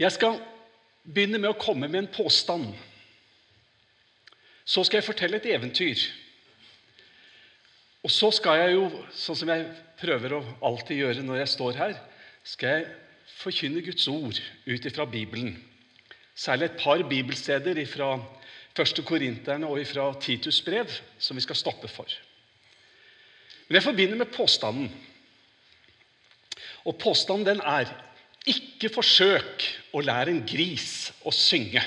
Jeg skal begynne med å komme med en påstand. Så skal jeg fortelle et eventyr. Og så skal jeg jo, sånn som jeg prøver å alltid gjøre når jeg står her, skal jeg forkynne Guds ord ut ifra Bibelen. Særlig et par bibelsteder fra 1. Korinterne og fra Titus brev, som vi skal stoppe for. Men jeg forbinder med påstanden. Og påstanden den er ikke forsøk å lære en gris å synge.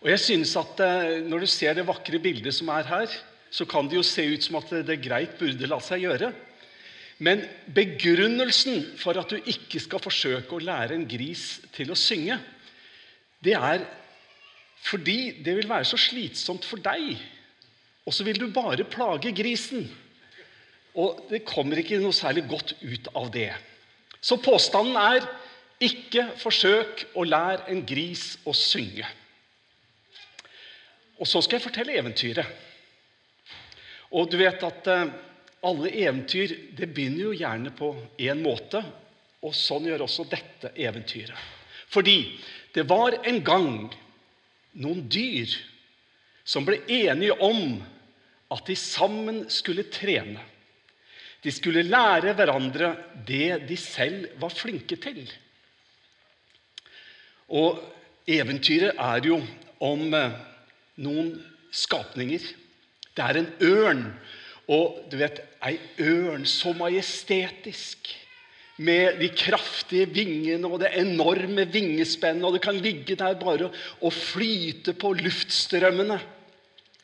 Og jeg synes at eh, Når du ser det vakre bildet som er her, så kan det jo se ut som at det greit burde la seg gjøre. Men begrunnelsen for at du ikke skal forsøke å lære en gris til å synge, det er fordi det vil være så slitsomt for deg. Og så vil du bare plage grisen. Og det kommer ikke noe særlig godt ut av det. Så påstanden er ikke forsøk å lære en gris å synge. Og så skal jeg fortelle eventyret. Og du vet at eh, alle eventyr det begynner jo gjerne på én måte. Og sånn gjør også dette eventyret. Fordi det var en gang noen dyr som ble enige om at de sammen skulle trene. De skulle lære hverandre det de selv var flinke til. Og eventyret er jo om eh, noen skapninger. Det er en ørn. Og du vet, ei ørn så majestetisk. Med de kraftige vingene og det enorme vingespennet. Og det kan ligge der bare og flyte på luftstrømmene.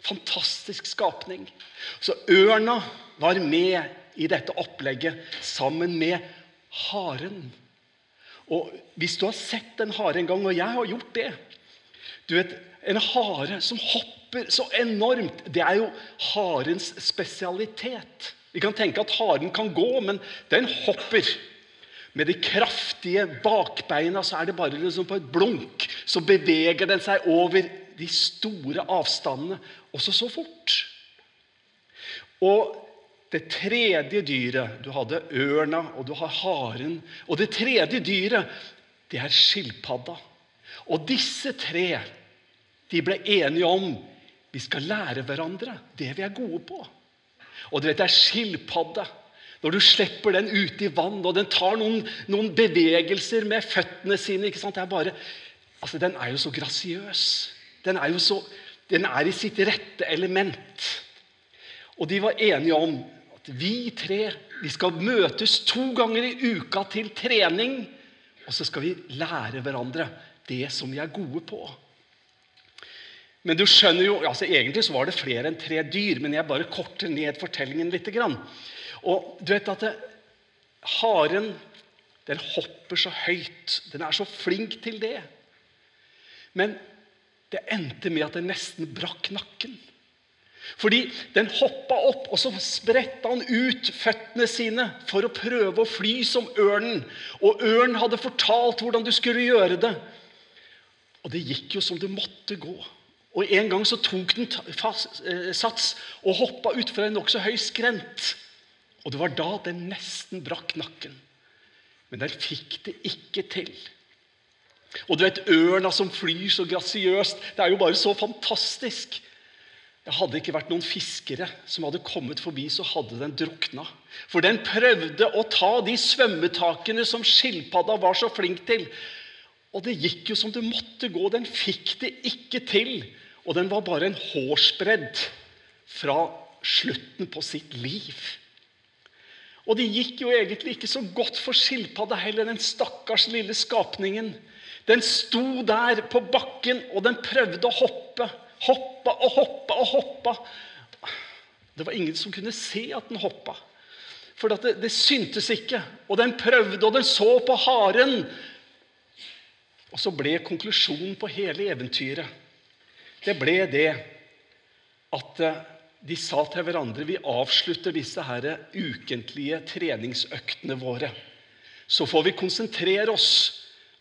Fantastisk skapning. Så ørna var med i dette opplegget sammen med haren. Og Hvis du har sett en hare en gang, og jeg har gjort det du vet, En hare som hopper så enormt, det er jo harens spesialitet. Vi kan tenke at haren kan gå, men den hopper. Med de kraftige bakbeina så er det bare liksom på et blunk. Så beveger den seg over de store avstandene, også så fort. Og det tredje dyret Du hadde ørna, og du har haren. Og det tredje dyret, det er skilpadda. Og disse tre de ble enige om vi skal lære hverandre det vi er gode på. Og du vet, det er skilpadde. Når du slipper den ute i vann, og den tar noen, noen bevegelser med føttene sine ikke sant? Det er bare, altså Den er jo så grasiøs. Den er jo så, den er i sitt rette element. Og de var enige om vi tre vi skal møtes to ganger i uka til trening. Og så skal vi lære hverandre det som vi er gode på. Men du skjønner jo, altså Egentlig så var det flere enn tre dyr, men jeg bare korter ned fortellingen litt. Og du vet at det, Haren den hopper så høyt. Den er så flink til det. Men det endte med at den nesten brakk nakken. Fordi den hoppa opp, og så spredte han ut føttene sine for å prøve å fly som ørnen. Og ørnen hadde fortalt hvordan du skulle gjøre det. Og det gikk jo som det måtte gå. Og En gang så tok den fast, eh, sats og hoppa utfor en nokså høy skrent. Og det var da den nesten brakk nakken. Men den fikk det ikke til. Og du vet, Ørna som flyr så grasiøst. Det er jo bare så fantastisk. Det hadde ikke vært noen fiskere som hadde kommet forbi, så hadde den drukna. For den prøvde å ta de svømmetakene som skilpadda var så flink til. Og det gikk jo som det måtte gå. Den fikk det ikke til. Og den var bare en hårsbredd fra slutten på sitt liv. Og det gikk jo egentlig ikke så godt for skilpadda heller, den stakkars lille skapningen. Den sto der på bakken, og den prøvde å hoppe. Hoppa og hoppa og hoppa. Det var ingen som kunne se at den hoppa. For det, det syntes ikke. Og den prøvde, og den så på haren. Og så ble konklusjonen på hele eventyret Det ble det at eh, de sa til hverandre vi avslutter disse her ukentlige treningsøktene våre. Så får vi konsentrere oss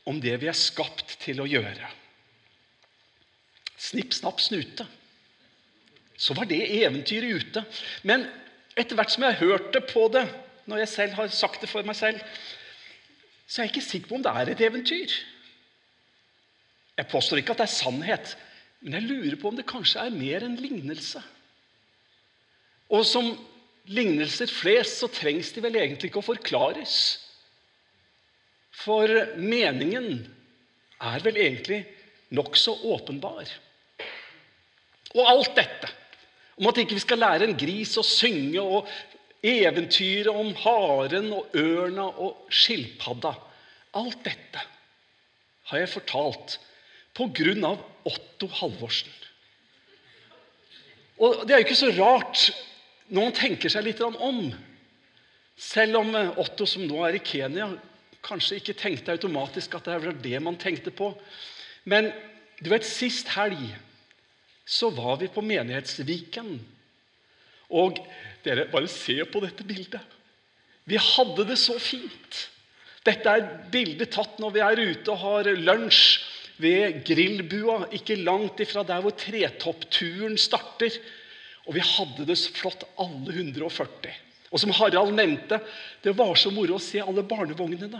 om det vi er skapt til å gjøre. Snipp, snapp, snute. Så var det eventyret ute. Men etter hvert som jeg har hørt det på det, når jeg selv har sagt det for meg selv, så er jeg ikke sikker på om det er et eventyr. Jeg påstår ikke at det er sannhet, men jeg lurer på om det kanskje er mer en lignelse. Og som lignelser flest så trengs de vel egentlig ikke å forklares. For meningen er vel egentlig nokså åpenbar. Og alt dette om at ikke vi skal lære en gris å synge, og eventyret om haren og ørna og skilpadda Alt dette har jeg fortalt på grunn av Otto Halvorsen. Og det er jo ikke så rart når man tenker seg litt om. Selv om Otto, som nå er i Kenya, kanskje ikke tenkte automatisk at det var det man tenkte på. Men du vet, sist helg så var vi på Menighetsviken. Og dere, bare se på dette bildet. Vi hadde det så fint. Dette er bildet tatt når vi er ute og har lunsj ved grillbua, ikke langt ifra der hvor tretoppturen starter. Og vi hadde det så flott, alle 140. Og som Harald nevnte, det var så moro å se alle barnevognene.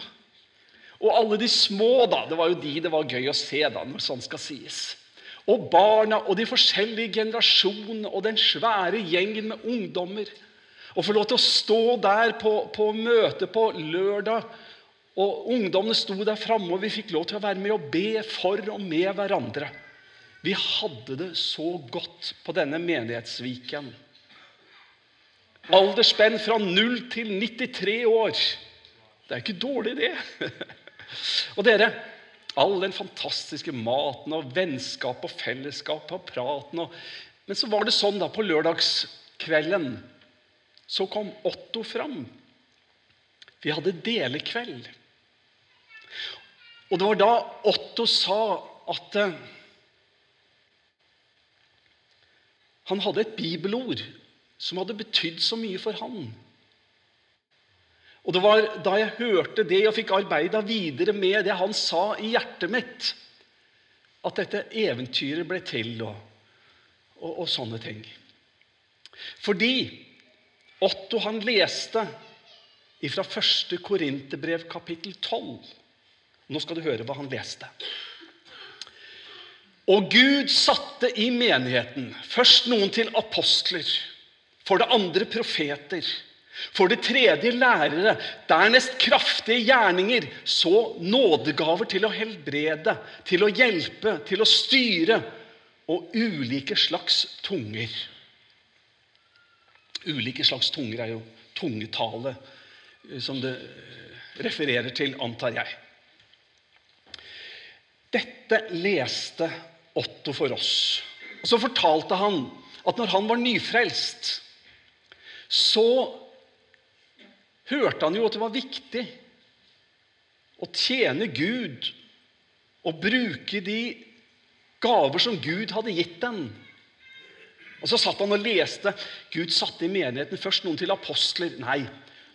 Og alle de små, da. Det var jo de det var gøy å se, da, når sånn skal sies. Og barna og de forskjellige generasjonene og den svære gjengen med ungdommer. Å få lov til å stå der på, på møtet på lørdag, og ungdommene sto der framme, og vi fikk lov til å være med og be for og med hverandre. Vi hadde det så godt på denne menighetsviken. Aldersspenn fra 0 til 93 år. Det er ikke dårlig, det. Og dere, all den fantastiske maten og vennskap og fellesskap og praten og Men så var det sånn da på lørdagskvelden så kom Otto fram. Vi hadde delekveld. Og det var da Otto sa at eh, han hadde et bibelord som hadde betydd så mye for han. Og det var da jeg hørte det og fikk arbeida videre med det han sa i hjertet mitt, at dette eventyret ble til, og, og, og sånne ting. Fordi Otto han leste fra 1. Korinterbrev kapittel 12. Nå skal du høre hva han leste. Og Gud satte i menigheten først noen til apostler, for det andre profeter, for det tredje lærere, dernest kraftige gjerninger, så nådegaver til å helbrede, til å hjelpe, til å styre, og ulike slags tunger. Ulike slags tunger er jo tungetale, eh, som det eh, refererer til, antar jeg. Dette leste Otto for oss. Og Så fortalte han at når han var nyfrelst, så hørte han jo at det var viktig å tjene Gud og bruke de gaver som Gud hadde gitt dem. Og Så satt han og leste. Gud satte i menigheten først noen til apostler. Nei,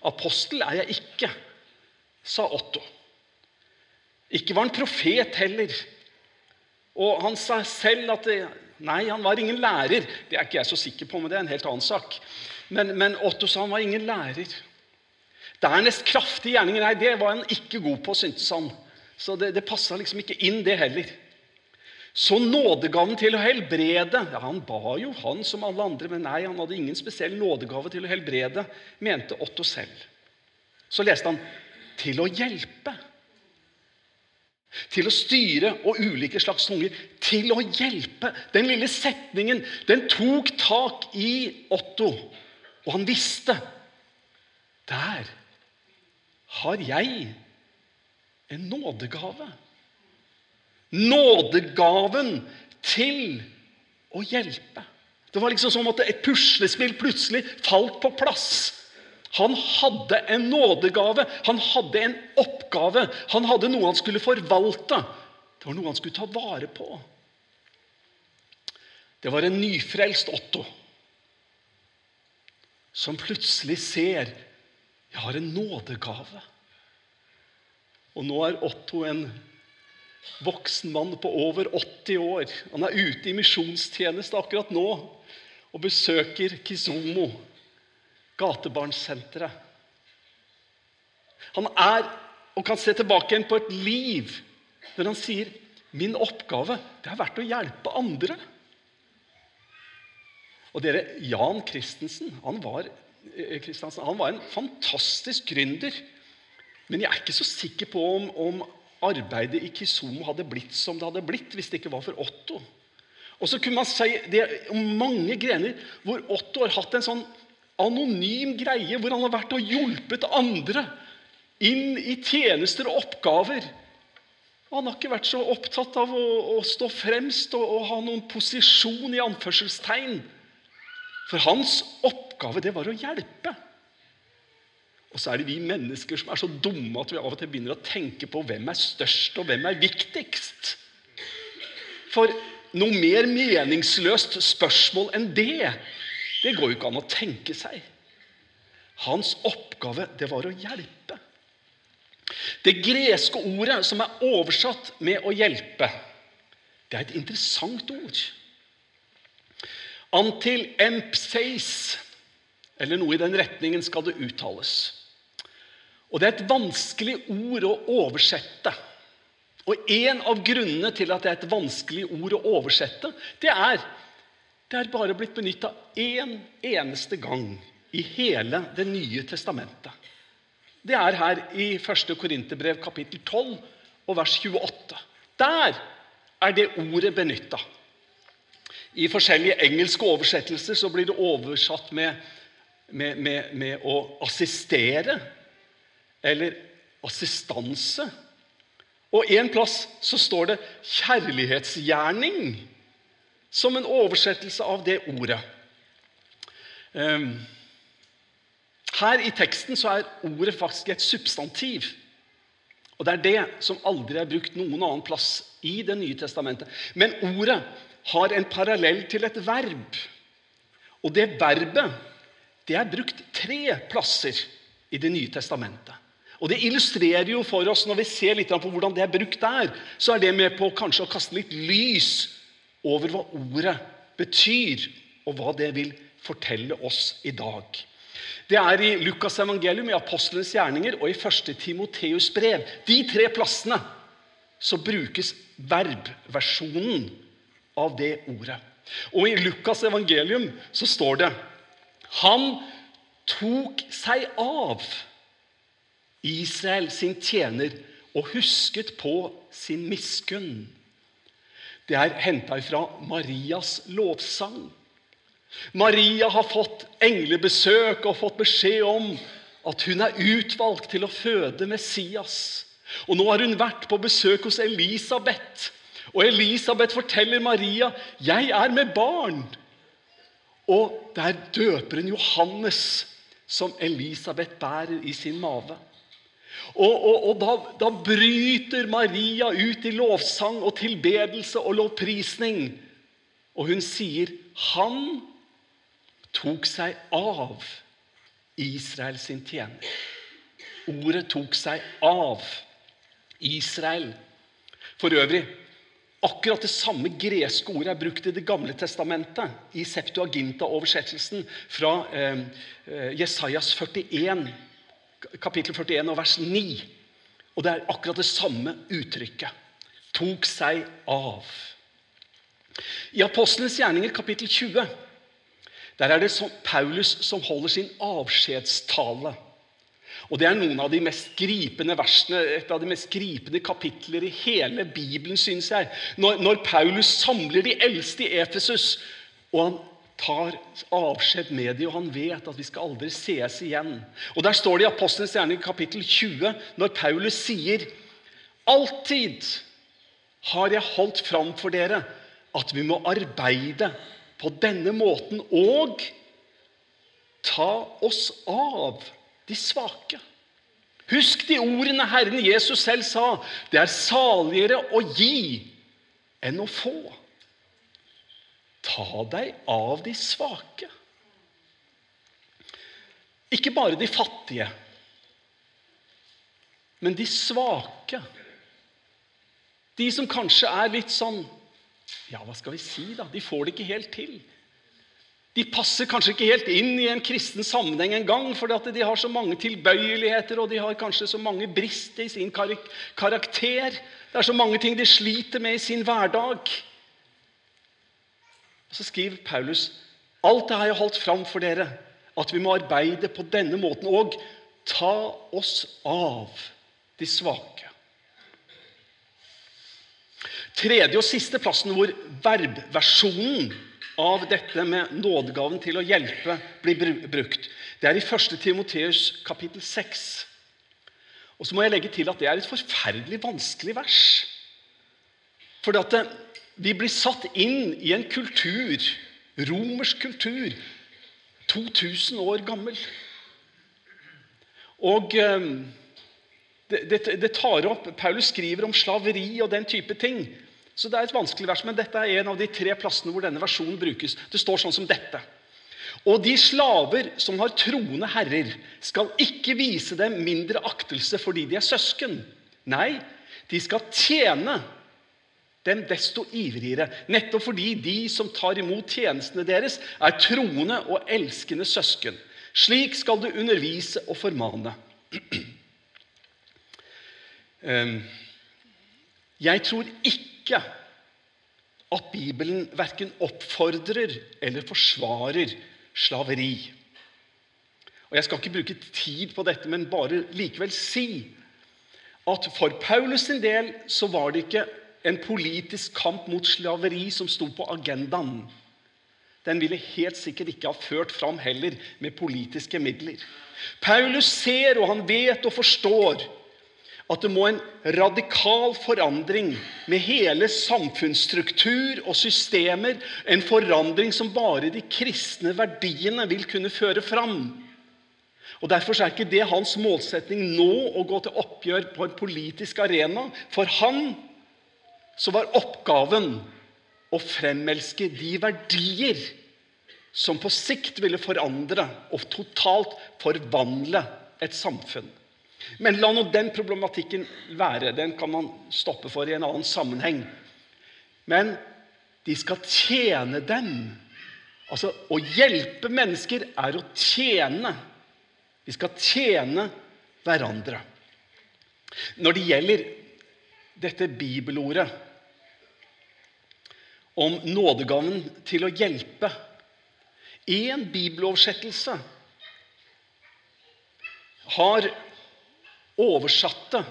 apostel er jeg ikke, sa Otto. Ikke var han profet heller. Og han sa selv at det, nei, han var ingen lærer. Det er ikke jeg så sikker på, men det er en helt annen sak. Men, men Otto sa han var ingen lærer. Dernest kraftige gjerninger. Nei, det var han ikke god på, syntes han. Så det, det passa liksom ikke inn, det heller. Så nådegaven til å helbrede ja, Han ba jo, han som alle andre, men nei, han hadde ingen spesiell nådegave til å helbrede, mente Otto selv. Så leste han 'til å hjelpe'. Til å styre og ulike slags tunger. Til å hjelpe. Den lille setningen den tok tak i Otto, og han visste Der har jeg en nådegave. Nådegaven til å hjelpe. Det var liksom som at et puslespill plutselig falt på plass. Han hadde en nådegave, han hadde en oppgave. Han hadde noe han skulle forvalte. Det var noe han skulle ta vare på. Det var en nyfrelst Otto som plutselig ser jeg har en nådegave. Og nå er Otto en voksen mann på over 80 år. Han er ute i misjonstjeneste akkurat nå og besøker Kizomo, gatebarnsenteret. Han er og kan se tilbake igjen på et liv der han sier Min oppgave det har vært å hjelpe andre. Og dere, Jan Christensen han var, eh, Christensen, han var en fantastisk gründer. Men jeg er ikke så sikker på om, om arbeidet i Kisomo hadde blitt som det hadde blitt hvis det ikke var for Otto. Og så kunne man si det om mange grener hvor Otto har hatt en sånn anonym greie, hvor han har vært og hjulpet andre inn i tjenester og oppgaver. Han har ikke vært så opptatt av å, å stå fremst og, og, ha noen posisjon i anførselstegn. For hans oppgave det var å hjelpe. Og så er det vi mennesker som er så dumme at vi av og til begynner å tenke på hvem er størst og hvem er viktigst. For noe mer meningsløst spørsmål enn det, det går jo ikke an å tenke seg. Hans oppgave, det var å hjelpe. Det greske ordet som er oversatt med 'å hjelpe', det er et interessant ord. Antil empseis, eller noe i den retningen skal det uttales. Og Det er et vanskelig ord å oversette. Og En av grunnene til at det er et vanskelig ord å oversette, det er det er bare blitt benytta én eneste gang i hele Det nye testamentet. Det er her i 1. Korinterbrev kapittel 12 og vers 28. Der er det ordet benytta. I forskjellige engelske oversettelser så blir det oversatt med, med, med, med å assistere eller assistanse. Og en plass så står det 'kjærlighetsgjerning' som en oversettelse av det ordet. Ehm, her i teksten så er ordet faktisk et substantiv. Og det er det som aldri er brukt noen annen plass i Det nye testamentet. Men ordet har en parallell til et verb. Og det verbet det er brukt tre plasser i Det nye testamentet. Og Det illustrerer jo for oss, når vi ser litt på hvordan det er brukt der, så er det med på kanskje å kaste litt lys over hva ordet betyr, og hva det vil fortelle oss i dag. Det er i Lukas evangelium, i Apostlenes gjerninger og i 1. Timoteus brev. De tre plassene så brukes verbversjonen av det ordet. Og i Lukas evangelium så står det Han tok seg av Israel sin tjener og husket på sin miskunn. Det er henta fra Marias lovsang. Maria har fått englebesøk og fått beskjed om at hun er utvalgt til å føde Messias. Og Nå har hun vært på besøk hos Elisabeth. Og Elisabeth forteller Maria 'Jeg er med barn'. Og det er døperen Johannes som Elisabeth bærer i sin mage. Og, og, og da, da, bryter Maria ut i lovsang og tilbedelse og lovprisning. Og hun sier, 'Han tok seg av Israel sin tjener'. Ordet 'tok seg av Israel'. For øvrig, akkurat det samme greske ordet er brukt i Det gamle testamentet, i Septuaginta-oversettelsen fra eh, eh Jesajas 41 kapittel 41 og vers 9. Og det er akkurat det samme uttrykket. Tok seg av. I Apostlenes gjerninger kapittel 20 der er det Paulus som holder sin avskjedstale. Og Det er noen av de mest gripende versene, et av de mest gripende kapitler i hele Bibelen, synes jeg. Når, når Paulus samler de eldste i Efesus, og han tar avskjed med dem, og han vet at vi skal aldri sees igjen. Og Der står det i Apostelens gjerning kapittel 20, når Paulus sier Alltid har jeg holdt fram for dere at vi må arbeide på denne måten og ta oss av de svake. Husk de ordene Herren Jesus selv sa. Det er saligere å gi enn å få. Ta deg av de svake. Ikke bare de fattige, men de svake. De som kanskje er litt sånn Ja, hva skal vi si, da? De får det ikke helt til. De passer kanskje ikke helt inn i en kristen sammenheng engang, fordi de har så mange tilbøyeligheter og de har kanskje så mange brister i sin karakter. Det er så mange ting de sliter med i sin hverdag. Og Så skriver Paulus alt det har jeg holdt fram for dere, at vi må arbeide på denne måten og ta oss av de svake. Tredje og siste plassen hvor verbversjonen av dette med nådegaven til å hjelpe blir brukt. Det er i 1. Timoteus kapittel 6. Og så må jeg legge til at det er et forferdelig vanskelig vers. For eh, vi blir satt inn i en kultur, romersk kultur, 2000 år gammel. Og eh, det, det, det tar opp Paulus skriver om slaveri og den type ting. Så det er et vanskelig vers, men dette er en av de tre plassene hvor denne versjonen brukes. Det står sånn som dette. Og de slaver som har troende herrer, skal ikke vise dem mindre aktelse fordi de er søsken. Nei, de skal tjene dem desto ivrigere, nettopp fordi de som tar imot tjenestene deres, er troende og elskende søsken. Slik skal du undervise og formane. Jeg tror ikke at Bibelen verken oppfordrer eller forsvarer slaveri. Og Jeg skal ikke bruke tid på dette, men bare likevel si at for Paulus sin del så var det ikke en politisk kamp mot slaveri som sto på agendaen. Den ville helt sikkert ikke ha ført fram heller med politiske midler. Paulus ser, og han vet og forstår at det må en radikal forandring med hele samfunnsstruktur og systemer, en forandring som bare de kristne verdiene vil kunne føre fram. Og Derfor er ikke det hans målsetning nå å gå til oppgjør på en politisk arena. For han så var oppgaven å fremelske de verdier som på sikt ville forandre og totalt forvandle et samfunn. Men la nå den problematikken være. Den kan man stoppe for i en annen sammenheng. Men de skal tjene dem. Altså, Å hjelpe mennesker er å tjene. Vi skal tjene hverandre. Når det gjelder dette bibelordet om nådegaven til å hjelpe En bibeloversettelse har oversatte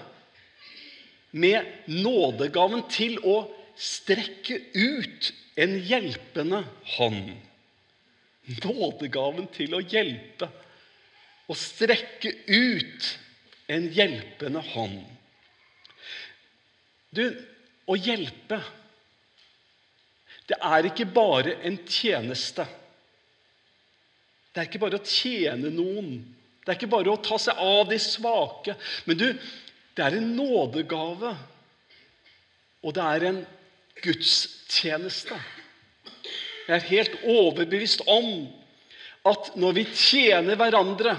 med nådegaven til å strekke ut en hjelpende hånd. Nådegaven til å hjelpe. Å strekke ut en hjelpende hånd. Du, å hjelpe Det er ikke bare en tjeneste. Det er ikke bare å tjene noen. Det er ikke bare å ta seg av de svake. Men du, det er en nådegave. Og det er en gudstjeneste. Jeg er helt overbevist om at når vi tjener hverandre,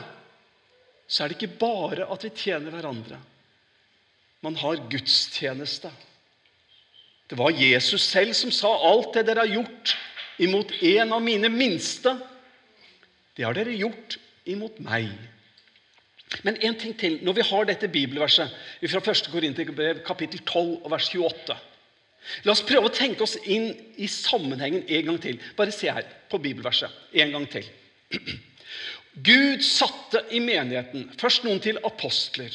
så er det ikke bare at vi tjener hverandre. Man har gudstjeneste. Det var Jesus selv som sa alt det dere har gjort imot en av mine minste. Det har dere gjort imot meg. Men en ting til. Når vi har dette bibelverset fra 1. Korinterbrev kapittel 12 og vers 28 La oss prøve å tenke oss inn i sammenhengen en gang til. Bare se her på bibelverset en gang til. Gud satte i menigheten først noen til apostler,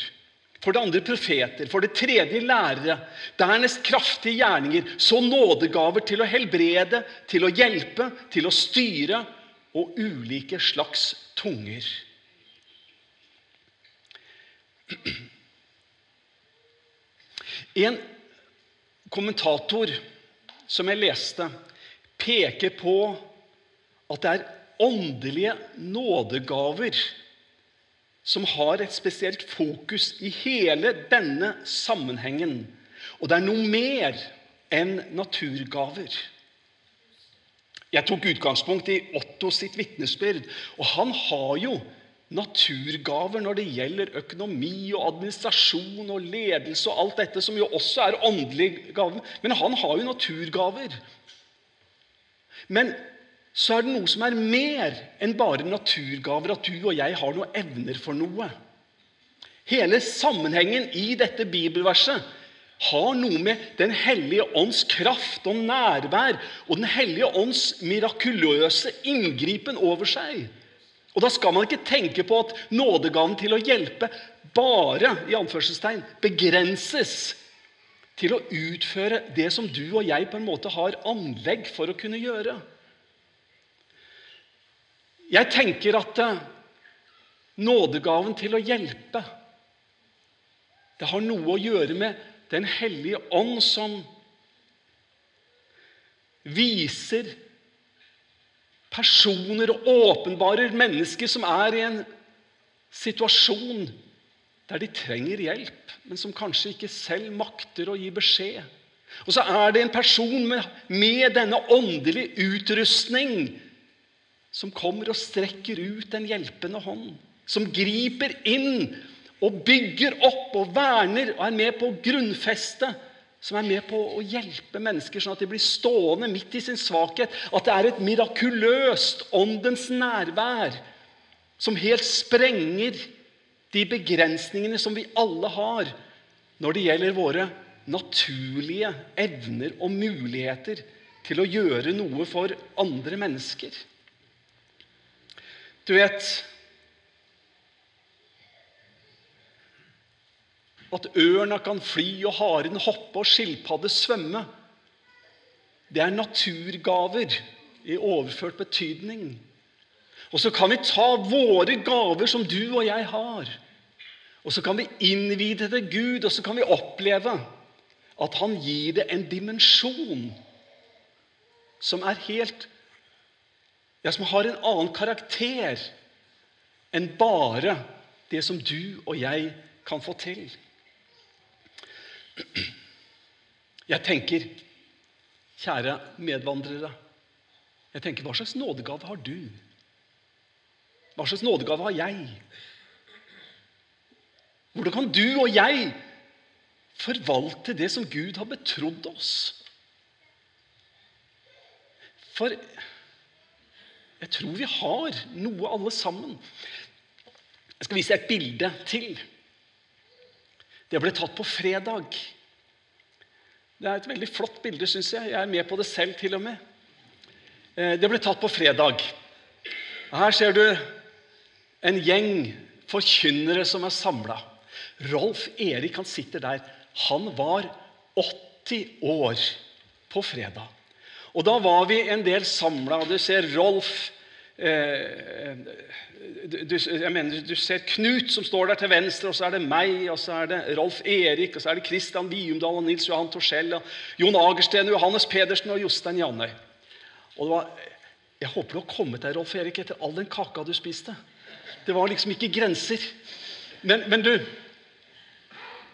for det andre profeter, for det tredje lærere, dernest kraftige gjerninger, så nådegaver til å helbrede, til å hjelpe, til å styre og ulike slags tunger. En kommentator som jeg leste, peker på at det er åndelige nådegaver som har et spesielt fokus i hele denne sammenhengen. Og det er noe mer enn naturgaver. Jeg tok utgangspunkt i Otto sitt vitnesbyrd, og han har jo naturgaver når det gjelder økonomi og administrasjon og ledelse og alt dette, som jo også er åndelige gaver. Men han har jo naturgaver. Men så er det noe som er mer enn bare naturgaver, at du og jeg har noen evner for noe. Hele sammenhengen i dette bibelverset har noe med Den hellige ånds kraft og nærvær og Den hellige ånds mirakuløse inngripen over seg. Og Da skal man ikke tenke på at nådegaven til å hjelpe bare i anførselstegn, begrenses til å utføre det som du og jeg på en måte har anlegg for å kunne gjøre. Jeg tenker at eh, nådegaven til å hjelpe det har noe å gjøre med Den hellige ånd som viser personer og åpenbarer mennesker som er i en situasjon der de trenger hjelp, men som kanskje ikke selv makter å gi beskjed. Og så er det en person med, med denne åndelige utrustning som kommer og strekker ut en hjelpende hånd. Som griper inn og bygger opp og verner og er med på å grunnfeste. Som er med på å hjelpe mennesker sånn at de blir stående midt i sin svakhet. At det er et mirakuløst åndens nærvær som helt sprenger de begrensningene som vi alle har når det gjelder våre naturlige evner og muligheter til å gjøre noe for andre mennesker. Du vet At ørna kan fly, og haren hoppe og skilpadde svømme. Det er naturgaver i overført betydning. Og så kan vi ta våre gaver som du og jeg har, og så kan vi innvie det til Gud, og så kan vi oppleve at han gir det en dimensjon som er helt Ja, som har en annen karakter enn bare det som du og jeg kan få til. Jeg tenker, kjære medvandrere jeg tenker, Hva slags nådegave har du? Hva slags nådegave har jeg? Hvordan kan du og jeg forvalte det som Gud har betrodd oss? For jeg tror vi har noe, alle sammen. Jeg skal vise et bilde til. Det ble tatt på fredag. Det er et veldig flott bilde, syns jeg. Jeg er med på det selv, til og med. Eh, det ble tatt på fredag. Her ser du en gjeng forkynnere som er samla. Rolf Erik han sitter der. Han var 80 år på fredag. Og da var vi en del samla. Du ser Rolf du, jeg mener, du ser Knut som står der til venstre, og så er det meg, og så er det Rolf Erik, og så er det Kristian Viumdal og Nils Johan Torskjell, og Jon Agersten, Johannes Pedersen og Jostein Janøy. Og det var, Jeg håper du har kommet deg, Rolf Erik, etter all den kaka du spiste. Det var liksom ikke grenser. Men, men du,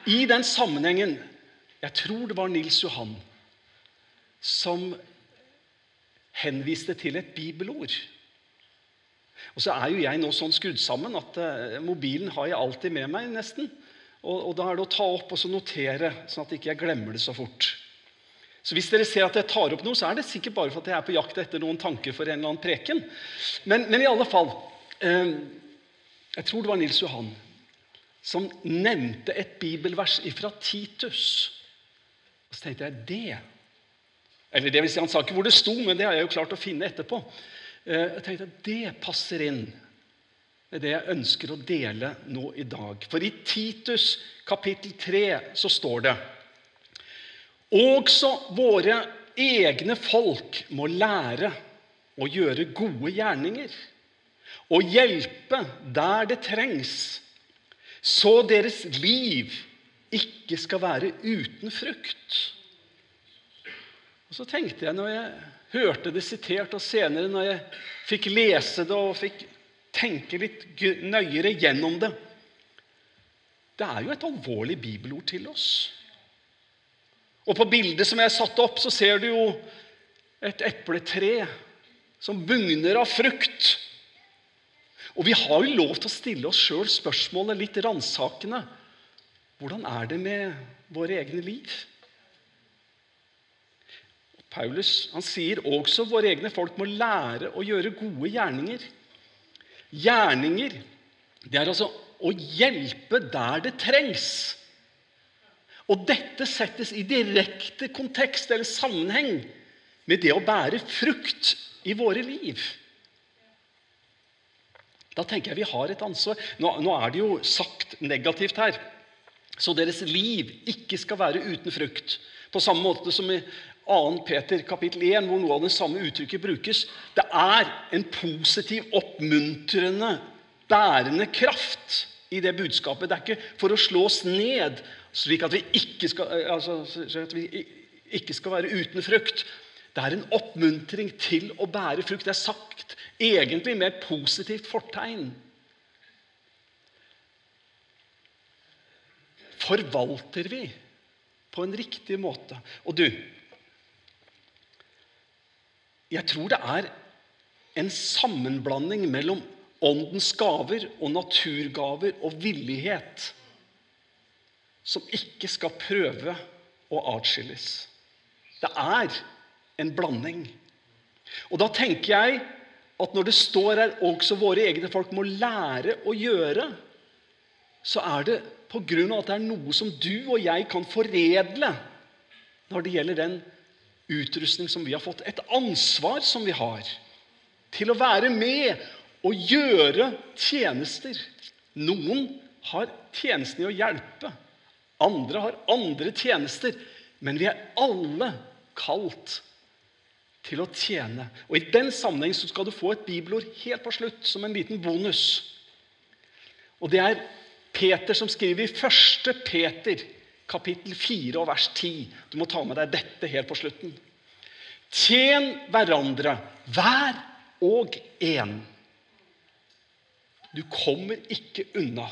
i den sammenhengen Jeg tror det var Nils Johan som henviste til et bibelord. Og så er jo jeg nå sånn skrudd sammen at eh, mobilen har jeg alltid med meg, nesten. Og, og, da er det å ta opp og så notere, sånn at jeg ikke glemmer det så fort. Så hvis dere ser at jeg tar opp noe, så er det sikkert bare for at jeg er på jakt etter noen tanker for en eller annen preken. Men, men i alle fall eh, Jeg tror det var Nils Johan som nevnte et bibelvers fra Titus. Og så tenkte jeg det Eller det vil si, han sa ikke hvor det sto, men det har jeg jo klart å finne etterpå. Eh, jeg tenkte at det passer inn med det jeg ønsker å dele nå i dag. For i Titus kapittel 3 så står det Også våre egne folk må lære å gjøre gode gjerninger og hjelpe der det trengs, så deres liv ikke skal være uten frukt. Og Så tenkte jeg når jeg hørte det sitert, og senere når jeg fikk lese det og fikk tenke litt nøyere gjennom det Det er jo et alvorlig bibelord til oss. Og På bildet som jeg satte opp, så ser du jo et epletre som bugner av frukt. Og vi har jo lov til å stille oss sjøl spørsmålet litt ransakende. Hvordan er det med våre egne liv? Paulus han sier også våre egne folk må lære å gjøre gode gjerninger. Gjerninger det er altså å hjelpe der det trengs. Og dette settes i direkte kontekst eller sammenheng med det å bære frukt i våre liv. Da tenker jeg vi har et ansvar. Nå, nå er det jo sagt negativt her. Så deres liv ikke skal være uten frukt. På samme måte som i 2. Peter kapittel 1, hvor noe av det samme uttrykket brukes. Det er en positiv, oppmuntrende, bærende kraft i det budskapet. Det er ikke for å slå oss ned, slik at vi ikke skal, altså, at vi ikke skal være uten frukt. Det er en oppmuntring til å bære frukt. Det er sagt egentlig med et positivt fortegn. Forvalter vi på en riktig måte? Og du Jeg tror det er en sammenblanding mellom åndens gaver og naturgaver og villighet som ikke skal prøve å atskilles. Det er en blanding. Og da tenker jeg at når det står her også våre egne folk må lære å gjøre, så er det av at det er noe som du og jeg kan foredle når det gjelder den utrustning som vi har fått. Et ansvar som vi har til å være med og gjøre tjenester. Noen har tjenesten i å hjelpe. Andre har andre tjenester. Men vi er alle kalt til å tjene. Og I den sammenheng skal du få et bibelord helt på slutt, som en liten bonus. Og Det er Peter som skriver i 1. Peter, kapittel 4 og vers 10. Du må ta med deg dette helt på slutten. Tjen hverandre, hver og en. Du kommer ikke unna.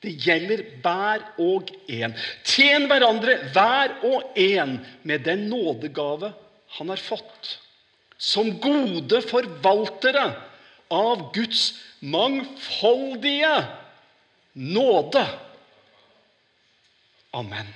Det gjelder hver og en. Tjen hverandre, hver og en, med den nådegave han har fått. Som gode forvaltere av Guds mangfoldige nåde. Amen.